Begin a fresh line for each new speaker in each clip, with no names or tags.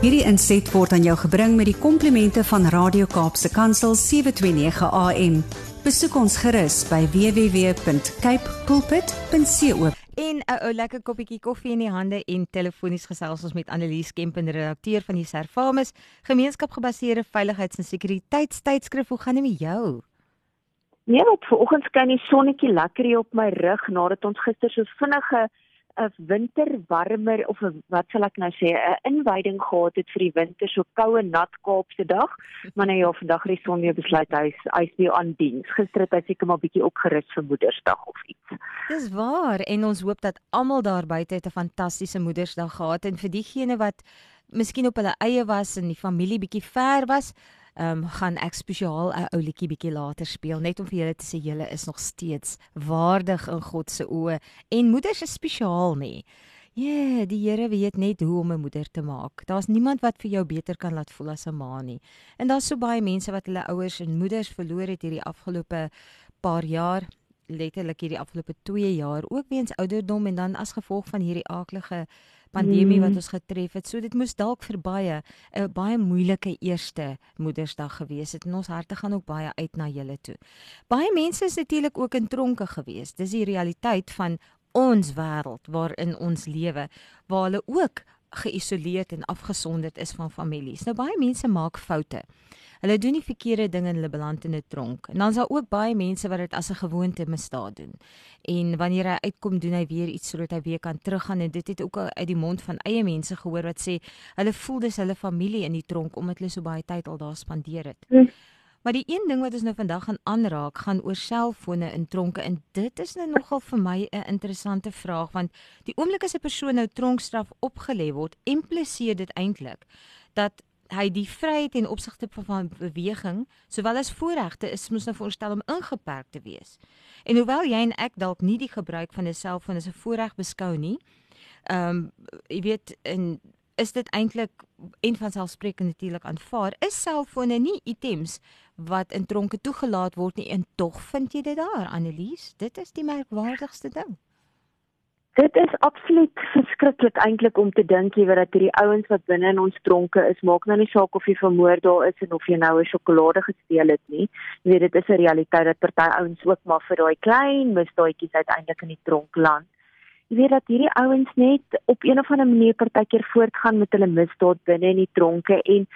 Hierdie inset word aan jou gebring met die komplimente van Radio Kaapse Kansel 729 AM. Besoek ons gerus by www.cape pulpit.co.
En 'n ou lekker koppietjie koffie in die hande en telefonies gesels ons met Annelies Kempen, redakteur van die Servamus gemeenskapgebaseerde veiligheids- en sekuriteitstydskrif. Hoe gaan dit met jou?
Nee, wat vanoggend skyn die sonnetjie lekker hier op my rug nadat ons gister so vinnige 'n winterwarmer of 'n wat sal ek nou sê 'n inwyding gehad het vir die winter so koue nat Kaapse dag. Maar nou ja vandag het die son weer besluit hy hy is weer aan diens. Gister het hy seker maar bietjie opgerus vir Moedersdag of iets.
Dis waar en ons hoop dat almal daar buite 'n fantastiese Moedersdag gehad en vir diegene wat miskien op hulle eie was en die familie bietjie ver was ehm um, gaan ek spesiaal 'n ou liedjie bietjie later speel net om vir julle te sê julle is nog steeds waardig in God se oë en moeders is spesiaal nê. Ja, yeah, die Here weet net hoe om 'n moeder te maak. Daar's niemand wat vir jou beter kan laat voel as 'n ma nie. En daar's so baie mense wat hulle ouers en moeders verloor het hierdie afgelope paar jaar letterlik hierdie afgelope 2 jaar ook weens ouderdom en dan as gevolg van hierdie aaklige pandemie wat mm. ons getref het. So dit moes dalk vir baie 'n baie moeilike eerste Moedersdag gewees het en ons harte gaan ook baie uit na julle toe. Baie mense is natuurlik ook in tronke gewees. Dis die realiteit van ons wêreld waarin ons lewe waar hulle ook geïsoleerd en afgesonderd is van families. Nou baie mense maak foute. Hulle doen die verkeerde ding en hulle beland in 'n tronk. En dan's daar ook baie mense wat dit as 'n gewoonte misdaad doen. En wanneer hy uitkom, doen hy weer iets sodat hy weer kan teruggaan en dit het ook uit die mond van eie mense gehoor wat sê hulle voel dis hulle familie in die tronk omdat hulle so baie tyd al daar spandeer het. Hm. Maar die een ding wat ons nou vandag gaan aanraak, gaan oor selfone in tronke en dit is nou nogal vir my 'n interessante vraag want die oomblik as 'n persoon nou tronkstraf opgelê word, impliseer dit eintlik dat hy die vryheid en opsigte van beweging sowel as voorregte is moes nou voorstel om ingeperk te wees. En hoewel jy en ek dalk nie die gebruik van 'n selfoon as 'n voorreg beskou nie, ehm um, jy weet in is dit eintlik en van selfspreekend natuurlik aanvaar is selfone nie items wat in tronke toegelaat word nie en tog vind jy dit daar Annelies dit is die merkwaardigste ding
Dit is absoluut verskriklik eintlik om te dink jy dat hierdie ouens wat binne in ons tronke is, maak nou nie saak of jy vermoor daar is en of jy nou 'n sjokolade gesteel het nie. Jy weet dit is 'n realiteit dat party ouens ook maar vir daai klein misdaadjies uiteindelik in die tronk land. Jy weet dat hierdie ouens net op een of ander manier partykeer voortgaan met hulle misdaad binne in die tronke en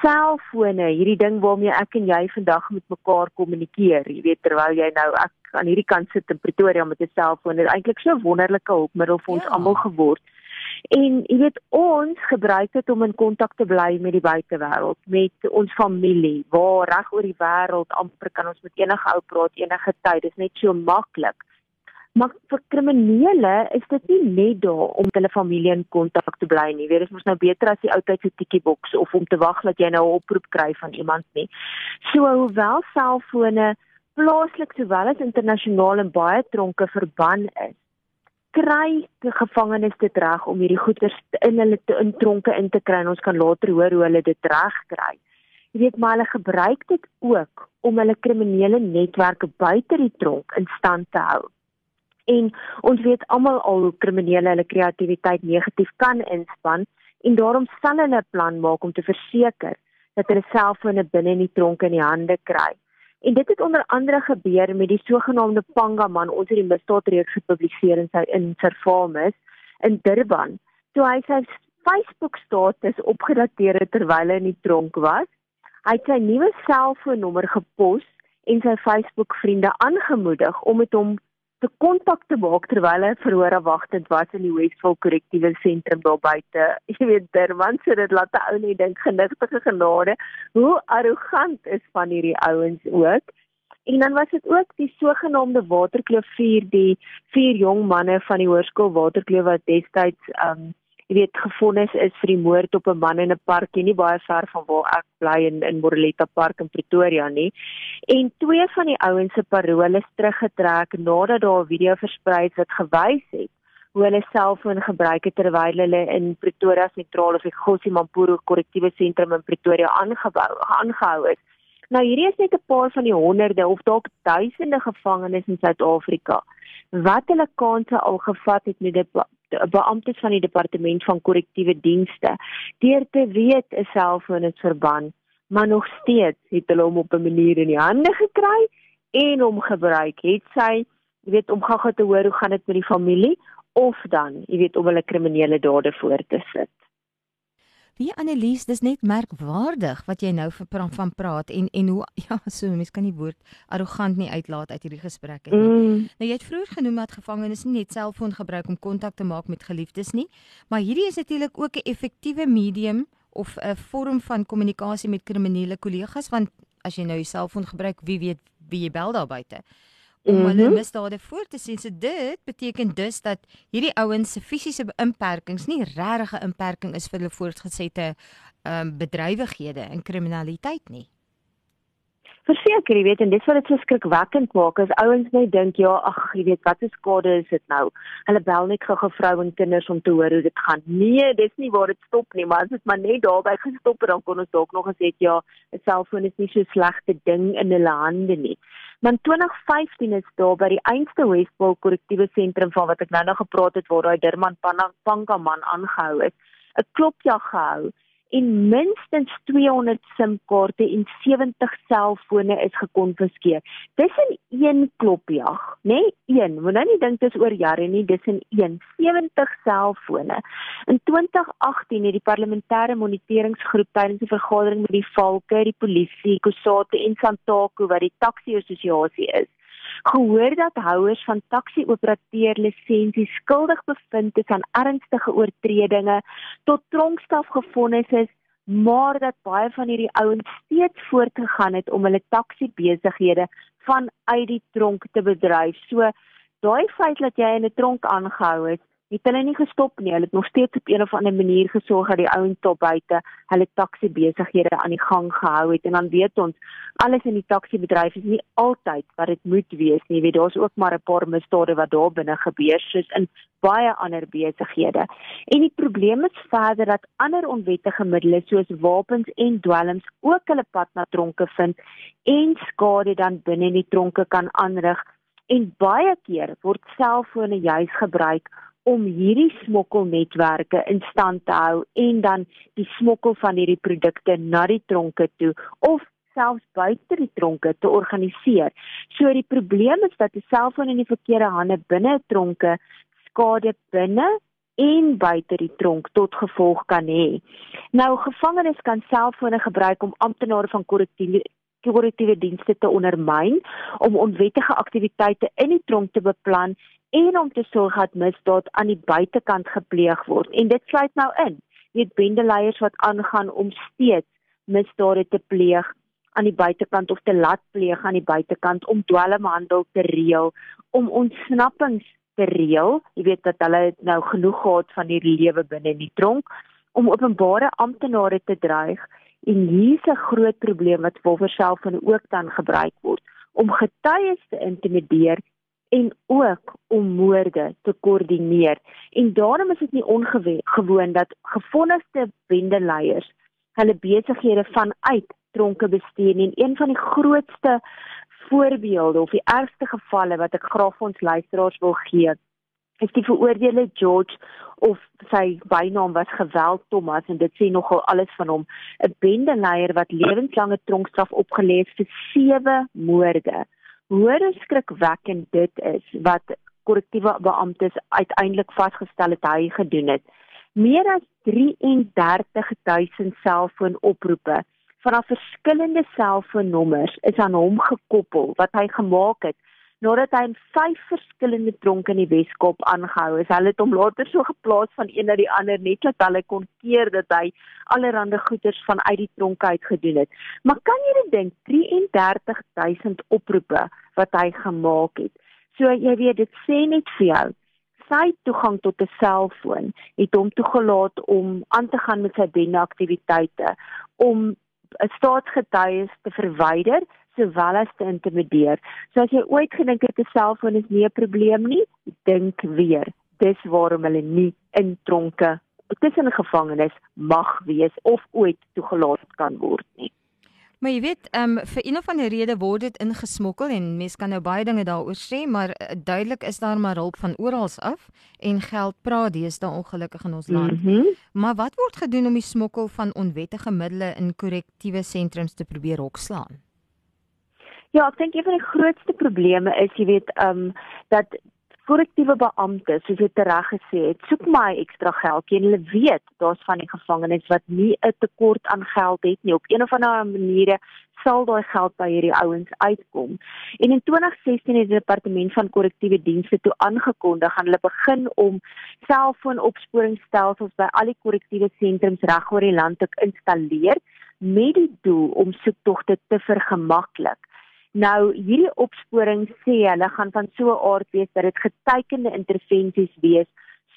selfone, hierdie ding waarmee ek en jy vandag met mekaar kommunikeer. Jy weet terwyl jy nou ek aan hierdie kant sit in Pretoria met 'n selfoon. Dit is eintlik so 'n wonderlike hulpmiddel vir ons ja. almal geword. En jy weet ons gebruik dit om in kontak te bly met die buitewêreld, met ons familie, waar reg oor die wêreld amper kan ons met enige ou praat enige tyd. Dit is net so maklik. Maar vir kriminele is dit nie net daar om hulle familie in kontak te bly nie. Dit is mos nou beter as die ou tyd se tikkieboks of om te wag dat jy nou 'n oproep kry van iemand nie. So hoewel selfone plaaslik sowel as internasionaal in baie tronke verban is, kry die gevangenes dit reg om hierdie goeder in hulle te in tronke in te kry en ons kan later hoor hoe hulle dit reg kry. Jy weet maar hulle gebruik dit ook om hulle kriminele netwerke buite die tronk in stand te hou. En ons weet almal al hoe kriminele hulle kreatiwiteit negatief kan inspann en daarom sal hulle 'n plan maak om te verseker dat hulle selfone binne in die tronk in die hande kry. En dit het onder andere gebeur met die sogenaamde Panga man, ons het die misdaadreeks gepubliseer in sy in Servamus in Durban. Toe hy sy Facebook status opgedateer het terwyl hy in die tronk was, hy het sy nuwe selfoonnommer gepos en sy Facebook vriende aangemoedig om met hom te kontak te maak terwyl hy verhoor wagtend was in die Westville Korrektiewe Sentrum daar buite. Jy weet, Durban sê dit laat 'n ou net dink genigtige genade. Hoe arrogant is van hierdie ouens ook. En dan was dit ook die sogenaamde Waterkloof 4, die vier jong manne van die Hoërskool Waterkloof wat destyds um jy weet gefonnis is vir die moord op 'n man in 'n park nie baie ver van waar ek bly in in Moreletta Park in Pretoria nie. En twee van die ouens se parole is teruggetrek nadat daar 'n video versprei is wat gewys het hoe hulle selfoon gebruik het terwyl hulle in Pretoria sentraal of die Gossie Mampuru korrektiewe sentrum in Pretoria aangebou aangehou is. Nou hierdie is net 'n paar van die honderde of dalk duisende gevangenes in Suid-Afrika wat hulle kanse al gevat het met beamptes van die departement van korrektiewe dienste deur te weet 'n selfoon is verbân, maar nog steeds het hulle hom op 'n manier in die hande gekry en hom gebruik. Het sy, jy weet, om gaga te hoor hoe gaan dit met die familie of dan, jy weet, om hulle kriminele dade voor te sit.
Wie Annelies, dis net merkwaardig wat jy nou van praat en en hoe ja, so mens kan nie woord arrogant nie uitlaat uit hierdie gesprek nie. Mm. Nou jy het vroeër genoem dat gevangenes nie net selfoon gebruik om kontak te maak met geliefdes nie, maar hierdie is natuurlik ook 'n effektiewe medium of 'n vorm van kommunikasie met kriminele kollegas want as jy nou jou selfoon gebruik, wie weet wie jy bel daar buite om mm -hmm. hulle misdade voor te sien. So dit beteken dus dat hierdie ouens se fisiese beperkings nie regtig 'n beperking is vir hulle voortgesette ehm um, bedrywighede en kriminaliteit nie.
Verseker, jy weet en dit wat dit so skrikwekkend maak is ouens net dink ja, ag, jy weet wat se skade is dit nou? Hulle bel net gou vrou en kinders om te hoor hoe dit gaan. Nee, dis nie waar dit stop nie, maar as dit maar net daarby gestop het dan kon ons dalk nog gesê ja, 'n selfoon is nie so slegte ding in hulle hande nie. Maar in 2015 is daar by die Einste Westpaal korrektiewe sentrum van wat ek nou nog gepraat het waar daai Durman Panka man aangehou is, 'n klopjag gehou en minstens 200 SIM-kaarte en 70 selfone is gekonfiskeer. Dis in een klopjag, né? Nee, een. Moet nou nie dink dis oor jare nie, dis in een 70 selfone. In 2018 het die parlementêre moniteringsgroep tydens 'n vergadering met die Valke, die polisie, Kusate en Santaku wat die taxi assosiasie is, gehoor dat houers van taxi-operateur lisensies skuldig bevind is aan ernstige oortredinge tot tronkstraf gefonnis is, maar dat baie van hierdie ouens steeds voortgegaan het om hulle taxi-besighede vanuit die tronk te bedryf. So daai feit dat jy in 'n tronk aangehou is, het hulle nie gestop nie. Hulle het nog steeds op 'n of ander manier gesorg dat die ouens tot buite hulle taxi besighede aan die gang gehou het. En dan weet ons, alles in die taxi bedryf is nie altyd wat dit moet wees nie. Jy weet, daar's ook maar 'n paar misdade wat daar binne gebeur, soos in baie ander besighede. En die probleem is verder dat ander onwettige middele soos wapens en dwelms ook hulle pad na tronke vind en skade dan binne in die tronke kan aanrig. En baie keer word selfone juis gebruik om hierdie smokkelnetwerke in stand te hou en dan die smokkel van hierdie produkte na die tronke toe of selfs buite die tronke te organiseer. So die probleem is dat 'n selfoon in die verkeerde hande binne 'n tronke skade binne en buite die tronk tot gevolg kan hê. Nou gevangenes kan selfone gebruik om amptenare van korrektiewe korrektiewe dienste te ondermyn om onwettige aktiwiteite in die tronk te beplan en om te sorg dat misdaad aan die buitekant gepleeg word. En dit sluit nou in, weet bendeleiers wat aangaan om steeds misdade te pleeg aan die buitekant of te laat pleeg aan die buitekant om dwelmhandel te reël, om ontsnappings te reël. Jy weet dat hulle nou genoeg gehad van hierdie lewe binne in die tronk om openbare amptenare te dreig en hier's 'n groot probleem wat Wolfer self van ook dan gebruik word om getuies te intimideer en ook om moorde te koördineer. En daarom is dit nie ongewoon dat gefonniste bendeleiers hulle besighede vanuit tronke bestuur en een van die grootste voorbeelde of die ergste gevalle wat ek graag vir ons luisteraars wil gee is die veroordeelde George of sy bynaam was Geweld Thomas en dit sê nogal alles van hom. 'n bendeleier wat lewenslange tronkstraf opgelê het vir sewe moorde hoe skrikwekkend dit is wat korrektiewe beamptes uiteindelik vasgestel het hy gedoen het. Meer as 33000 selfoonoproepe van verskillende selfoonnommers is aan hom gekoppel wat hy gemaak het nadat hy in vyf verskillende tronke in die Weskaap aangehou is. Hulle het hom later so geplaas van een na die ander net dat hulle kon keer dat hy allerlei goeders van uit die tronke uit gedoen het. Maar kan jy dit dink 33000 oproepe wat hy gemaak het. So jy weet dit sê net vir jou sy toegang tot 'n selfoon het hom toegelaat om aan te gaan met sy bende aktiwiteite om staatsgetuies te verwyder sowel as te intimideer. So as jy ooit gedink het 'n selfoon is nie 'n probleem nie, dink weer. Dis waarom hulle nie in tronke tussen gevangenes mag wees of ooit toegelaat kan word nie.
Maar jy weet, ehm um, vir een of ander rede word dit ingesmokkel en mense kan nou baie dinge daaroor sê, maar uh, duidelik is daar maar hulp van oral af en geld praat deesdae ongelukkig in ons land. Mm -hmm. Maar wat word gedoen om die smokkel van onwettige middele in korrektiewe sentrums te probeer hokslaan?
Ja, ek dink een van die grootste probleme is, jy weet, ehm um, dat korrektiewe beampte, soos jy reg gesê het, soek my ekstra geld. En hulle weet daar's van die gevangenes wat nie 'n tekort aan geld het nie. Op een of ander manier sal daai geld by hierdie ouens uitkom. En in 2016 het die departement van korrektiewe dienste toe aangekondig gaan hulle begin om selfoonopsporingsstelsels by al die korrektiewe sentrums reg oor die land te installeer met die doel om soektogte te vergemaklik. Nou hierdie opsporing sê hulle gaan van so 'n aard wees dat dit getekende intervensies wees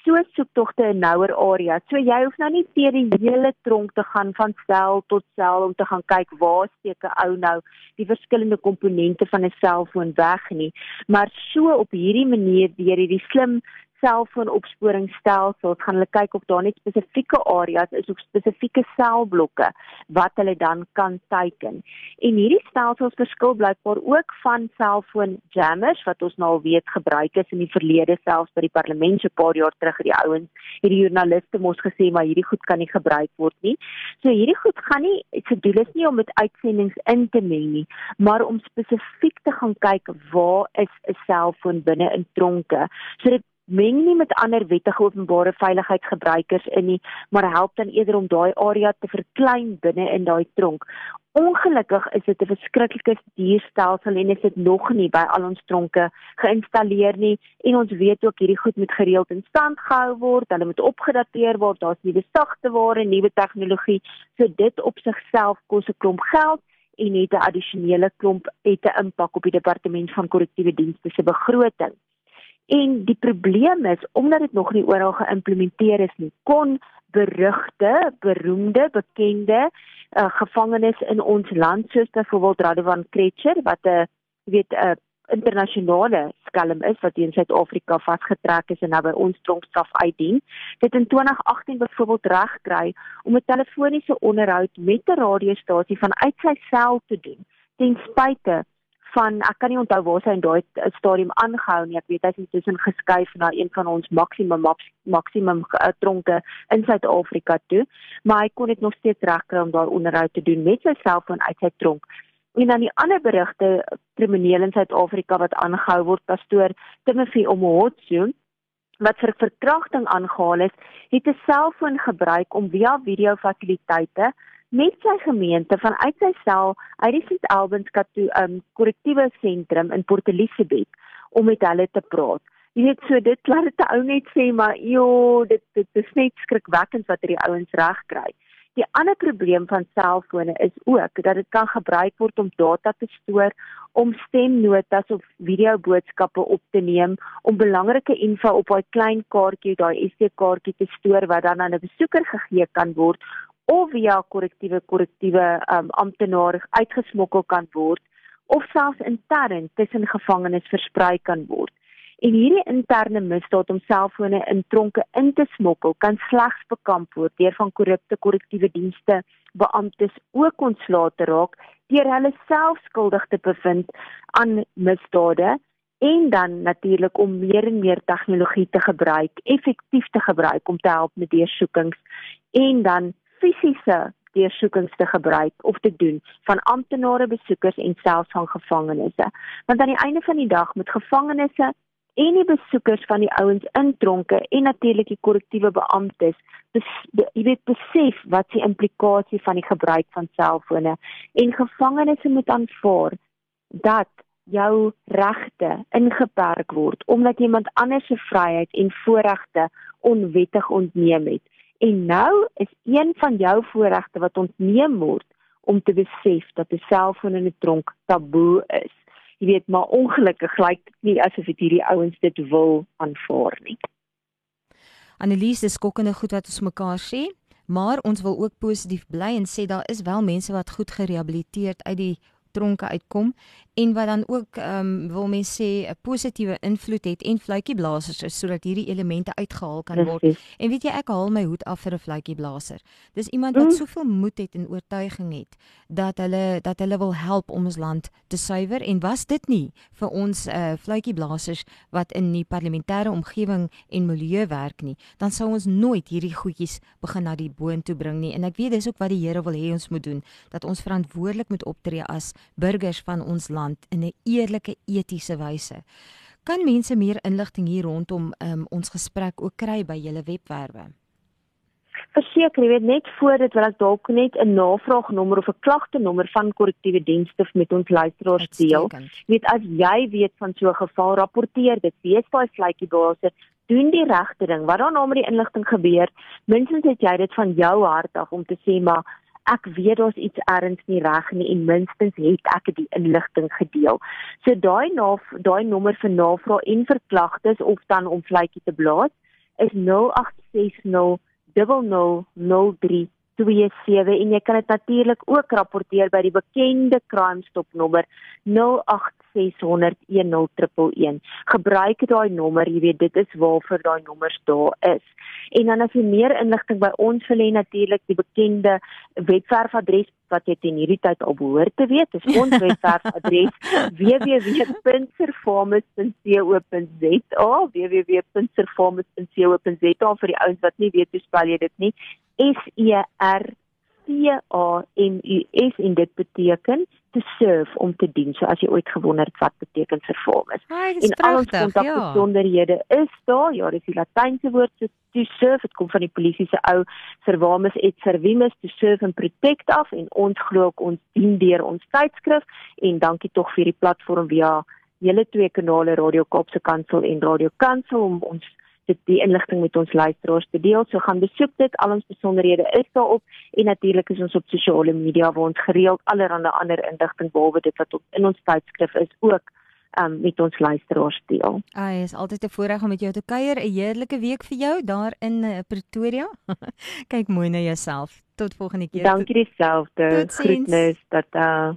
so soektogte in nouer areas. So jy hoef nou nie teer die hele tronk te gaan van sel tot sel om te gaan kyk waar steek 'n ou nou die verskillende komponente van 'n selfoon weg nie, maar so op hierdie manier deur hierdie slim selfoonopsporingsstelsels gaan hulle kyk of daar net spesifieke areas is of spesifieke selblokke wat hulle dan kan teiken. En hierdie stelsels verskil blykbaar ook van selfoon jammers wat ons nou al weet gebruik is in die verlede selfs by die parlement so 'n paar jaar terug het die ouens hierdie joernaliste mos gesê maar hierdie goed kan nie gebruik word nie. So hierdie goed gaan nie se doel is nie om met uitsendings in te meng nie, maar om spesifiek te gaan kyk waar is 'n selfoon binne in tronke. So dit meng nie met ander wettige openbare veiligheidsgebruikers in nie, maar help dan eerder om daai area te verklein binne in daai tronk. Ongelukkig is dit 'n verskriklike dierstelsel en is dit nog nie by al ons tronke geïnstalleer nie en ons weet ook hierdie goed moet gereeld in stand gehou word, hulle moet opgedateer word, daar's nuwe sagteware, nuwe tegnologie, so dit op sigself kos 'n klomp geld en het 'n addisionele klomp het 'n impak op die departement van korrektiewe dienste se begroting. En die probleem is omdat dit nog nie oral geïmplementeer is nie, kon berugte, beroemde, bekende uh, gevangenes in ons land soos byvoorbeeld Radovan Kretcher wat 'n weet 'n internasionale skelm is wat in Suid-Afrika vasgetrek is en nou by ons tronkstraf uitdien. Dit in 2018 byvoorbeeld reg kry om 'n telefoniese onderhoud met 'n radiostasie vanuit sy sel te doen ten spyte van ek kan nie onthou waar sy in daai stadium aangehou nie. Ek weet hy het intussen geskuif na een van ons maksimum maksimum uh, tronke in Suid-Afrika toe, maar hy kon dit nog steeds regkry om daar onderhoud te doen met sy selfoon uit sy tronk. En dan die ander berigte kriminele in Suid-Afrika wat aangehou word, pastoor Timothy Omotsu wat vir verkrachting aangehaal is, het 'n selfoon gebruik om via video fasiliteite met sy gemeente vanuit sy sel uit die St Albans Katu um korrektiewe sentrum in Port Elizabeth om met hulle te praat. Jy weet so dit laat dit ou net sê maar jo dit dit is net skrikwekkend wat hierdie ouens reg kry. Die ander probleem van selfone is ook dat dit kan gebruik word om data te stoor, om stemnotas of videoboodskappe op te neem, om belangrike info op daai klein kaartjie, daai SD-kaartjie te stoor wat dan aan 'n besoeker gegee kan word of via korrektiewe korrektiewe um, amptenare uitgesmokkel kan word of selfs intern tussen gevangenes versprei kan word. En hierdie interne misdaad om selfone in tronke in te smokkel kan slegs bekamp word deur van korrupte korrektiewe dienste beamptes ook ontslae te raak deur hulle self skuldig te bevind aan misdade en dan natuurlik om meer en meer tegnologie te gebruik, effektief te gebruik om te help met deursoekings en dan fisiese deursoekings te gebruik of te doen van amptenare besoekers en selfs van gevangenes. Want aan die einde van die dag met gevangenes en die besoekers van die ouens in tronke en natuurlik die korrektiewe beamptes, jy weet besef wat die implikasie van die gebruik van selfone en gevangenes moet aanvaar dat jou regte ingeperk word omdat iemand anders se vryheid en voorregte onwettig ontneem het. En nou is een van jou voorregte wat ontneem word om te besef dat 'n selfoon in 'n tronk taboe is. Jy weet, maar ongelukkig lyk dit nie asof dit hierdie ouens dit wil aanvaar nie.
Annelies, dis skokkende goed wat ons mekaar sê, maar ons wil ook positief bly en sê daar is wel mense wat goed gerehabiliteerd uit die tronke uitkom en wat dan ook ehm um, wil mens sê 'n positiewe invloed het en fluitjieblasers is sodat hierdie elemente uitgehaal kan word. Precies. En weet jy ek haal my hoed af vir 'n fluitjieblaser. Dis iemand wat mm. soveel moed het en oortuiging het dat hulle dat hulle wil help om ons land te suiwer en was dit nie vir ons uh, fluitjieblasers wat in die parlementêre omgewing en milieu werk nie, dan sou ons nooit hierdie goedjies begin na die boontoe bring nie. En ek weet dis ook wat die Here wil hê ons moet doen, dat ons verantwoordelik moet optree as burgers van ons land in 'n eerlike etiese wyse. Kan mense meer inligting hier rondom um, ons gesprek ook kry by julle webwerwe?
Verseker, jy weet net voor dit wil ek dalk net 'n navraagnommer of 'n klagtenommer van korrektiewe dienste met ons luisteraars deel. Jy weet as jy weet van so 'n geval, rapporteer dit. Wees daai vletjie basis, doen die regte ding. Wat dan nou met die inligting gebeur? Minstens het jy dit van jou hart af om te sê maar ek weet daar's iets erns nie reg nie en minstens het ek die inligting gedeel. So daai naaf daai nommer vir navraag en vir klagtes of dan om vletjie te blaas is 0860 000327 en jy kan dit natuurlik ook rapporteer by die bekende crime stop nommer 08601011. Gebruik daai nommer, jy weet dit is waarvoor daai nommers daar is. En dan as jy meer inligting by ons wil hê natuurlik die bekende webwerfadres wat jy in hierdie tyd al behoort te weet, is ons webwerfadres www.servamus.co.za www.servamus.co.za vir die ouens wat nie weet hoe spel jy dit nie S E R T A M U S en dit beteken to serve om te dien. So as jy ooit gewonder het wat beteken serve is.
En al ons
kontakbesonderhede ja. is daar. Ja, dis die latynse woord so to serve. Dit kom van die polisie se ou servamus et servimus to serve and protect af en ons glo ook ons dien deur ons tydskrif en dankie tog vir die platform via julle twee kanale Radio Kaapse Kansel en Radio Kansel om ons dit die inligting met ons luisteraars te deel. So gaan besoek dit. Al ons besonderhede is daarop en natuurlik is ons op sosiale media waar ons gereeld allerlei ander inligting behalwe dit wat op in ons tydskrif is ook um, met ons luisteraars deel.
Ai, is altyd 'n voorreg om met jou te kuier. 'n Heerlike week vir jou daar in uh, Pretoria. Kyk mooi na jouself. Tot volgende keer.
Dankie dieselfde. Groetnis. Tata.